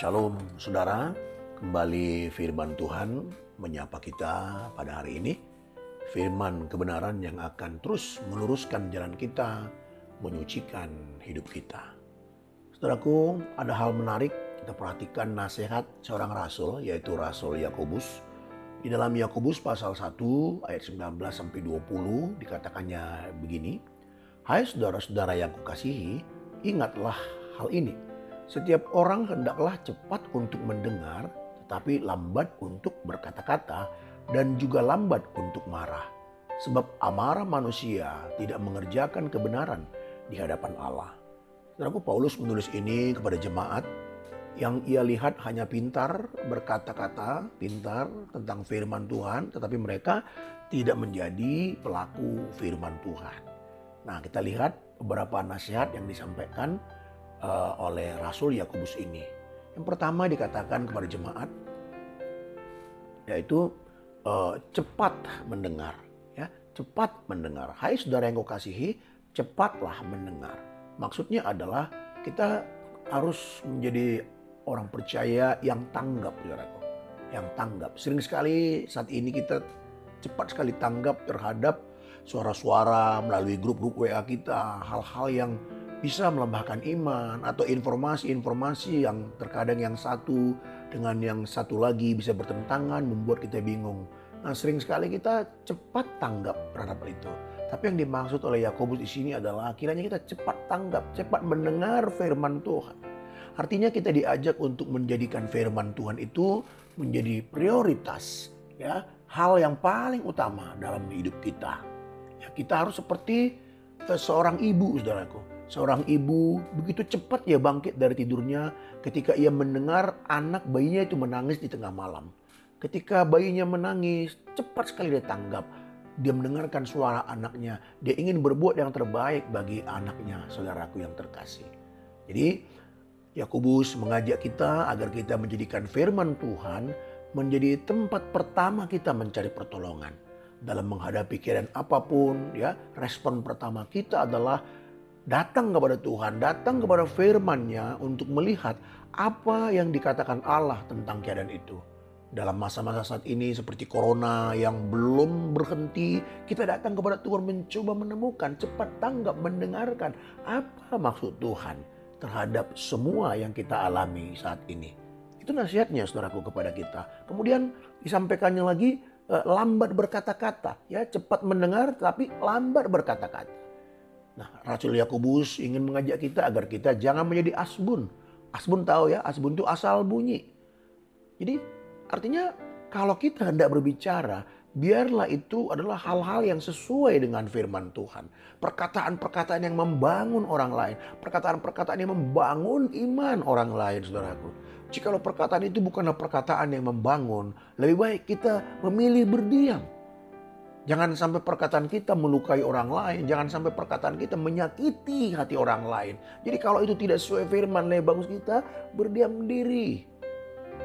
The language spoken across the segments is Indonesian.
Shalom saudara, kembali firman Tuhan menyapa kita pada hari ini. Firman kebenaran yang akan terus meluruskan jalan kita, menyucikan hidup kita. Saudaraku, ada hal menarik kita perhatikan nasihat seorang rasul yaitu Rasul Yakobus. Di dalam Yakobus pasal 1 ayat 19 sampai 20 dikatakannya begini. Hai saudara-saudara yang kukasihi, ingatlah hal ini setiap orang hendaklah cepat untuk mendengar, tetapi lambat untuk berkata-kata, dan juga lambat untuk marah. Sebab amarah manusia tidak mengerjakan kebenaran di hadapan Allah. Saudaraku Paulus menulis ini kepada jemaat yang ia lihat hanya pintar berkata-kata, pintar tentang firman Tuhan, tetapi mereka tidak menjadi pelaku firman Tuhan. Nah, kita lihat beberapa nasihat yang disampaikan uh, oleh Rasul Yakobus ini. Yang pertama dikatakan kepada jemaat yaitu uh, cepat mendengar ya, cepat mendengar. Hai saudara yang kau kasihi, cepatlah mendengar. Maksudnya adalah kita harus menjadi orang percaya yang tanggap, saudaraku. Yang tanggap. Sering sekali saat ini kita cepat sekali tanggap terhadap suara-suara melalui grup-grup WA kita, hal-hal yang bisa melembahkan iman atau informasi-informasi yang terkadang yang satu dengan yang satu lagi bisa bertentangan membuat kita bingung. Nah, sering sekali kita cepat tanggap terhadap itu. Tapi yang dimaksud oleh Yakobus di sini adalah kiranya kita cepat tanggap, cepat mendengar firman Tuhan. Artinya kita diajak untuk menjadikan firman Tuhan itu menjadi prioritas, ya, hal yang paling utama dalam hidup kita. Ya, kita harus seperti eh, seorang ibu, saudaraku Seorang ibu begitu cepat ya bangkit dari tidurnya ketika ia mendengar anak bayinya itu menangis di tengah malam. Ketika bayinya menangis, cepat sekali dia tanggap. Dia mendengarkan suara anaknya. Dia ingin berbuat yang terbaik bagi anaknya, saudaraku yang terkasih. Jadi Yakobus mengajak kita agar kita menjadikan firman Tuhan menjadi tempat pertama kita mencari pertolongan dalam menghadapi keadaan apa pun ya respon pertama kita adalah datang kepada Tuhan, datang kepada firman-Nya untuk melihat apa yang dikatakan Allah tentang keadaan itu. Dalam masa-masa saat ini seperti corona yang belum berhenti, kita datang kepada Tuhan mencoba menemukan, cepat tanggap, mendengarkan apa maksud Tuhan terhadap semua yang kita alami saat ini. Itu nasihatnya saudaraku kepada kita. Kemudian disampaikannya lagi eh, lambat berkata-kata, ya cepat mendengar tapi lambat berkata-kata. Nah, Rasul Yakobus ingin mengajak kita agar kita jangan menjadi asbun. Asbun tahu ya, asbun itu asal bunyi. Jadi artinya kalau kita hendak berbicara, biarlah itu adalah hal-hal yang sesuai dengan firman Tuhan. Perkataan-perkataan yang membangun orang lain. Perkataan-perkataan yang membangun iman orang lain, saudaraku. Jikalau perkataan itu bukanlah perkataan yang membangun, lebih baik kita memilih berdiam Jangan sampai perkataan kita melukai orang lain. Jangan sampai perkataan kita menyakiti hati orang lain. Jadi kalau itu tidak sesuai firman lebih bagus kita berdiam diri.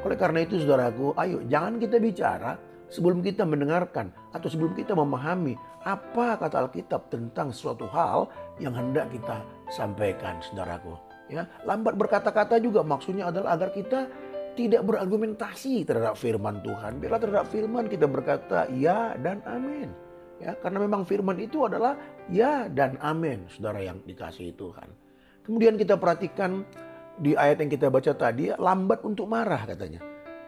Oleh karena itu saudaraku, ayo jangan kita bicara sebelum kita mendengarkan atau sebelum kita memahami apa kata Alkitab tentang suatu hal yang hendak kita sampaikan saudaraku. Ya, lambat berkata-kata juga maksudnya adalah agar kita tidak berargumentasi terhadap firman Tuhan. Biarlah terhadap firman kita berkata ya dan amin. Ya, karena memang firman itu adalah ya dan amin, saudara yang dikasihi Tuhan. Kemudian kita perhatikan di ayat yang kita baca tadi, lambat untuk marah katanya.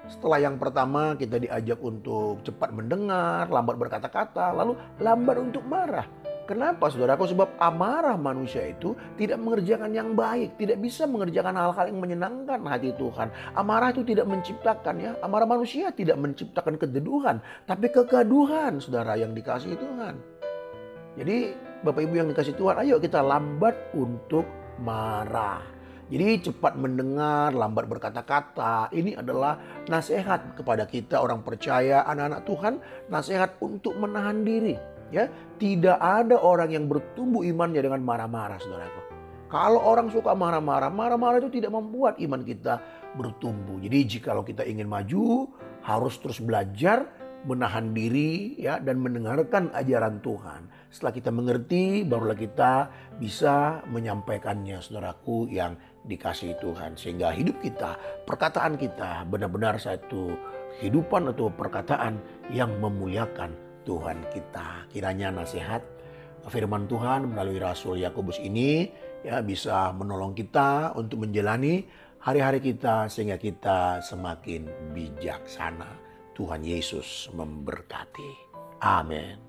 Setelah yang pertama kita diajak untuk cepat mendengar, lambat berkata-kata, lalu lambat untuk marah. Kenapa saudaraku? Sebab amarah manusia itu tidak mengerjakan yang baik. Tidak bisa mengerjakan hal-hal yang menyenangkan hati Tuhan. Amarah itu tidak menciptakan ya. Amarah manusia tidak menciptakan kejeduhan. Tapi kegaduhan saudara yang dikasih Tuhan. Jadi Bapak Ibu yang dikasih Tuhan ayo kita lambat untuk marah. Jadi cepat mendengar, lambat berkata-kata. Ini adalah nasihat kepada kita orang percaya, anak-anak Tuhan. Nasihat untuk menahan diri Ya, tidak ada orang yang bertumbuh imannya dengan marah-marah, saudaraku. Kalau orang suka marah-marah, marah-marah itu tidak membuat iman kita bertumbuh. Jadi jikalau kita ingin maju, harus terus belajar menahan diri ya dan mendengarkan ajaran Tuhan. Setelah kita mengerti, barulah kita bisa menyampaikannya, saudaraku yang dikasih Tuhan. Sehingga hidup kita, perkataan kita benar-benar satu kehidupan atau perkataan yang memuliakan Tuhan kita. Kiranya nasihat firman Tuhan melalui Rasul Yakobus ini ya bisa menolong kita untuk menjalani hari-hari kita sehingga kita semakin bijaksana. Tuhan Yesus memberkati. Amin.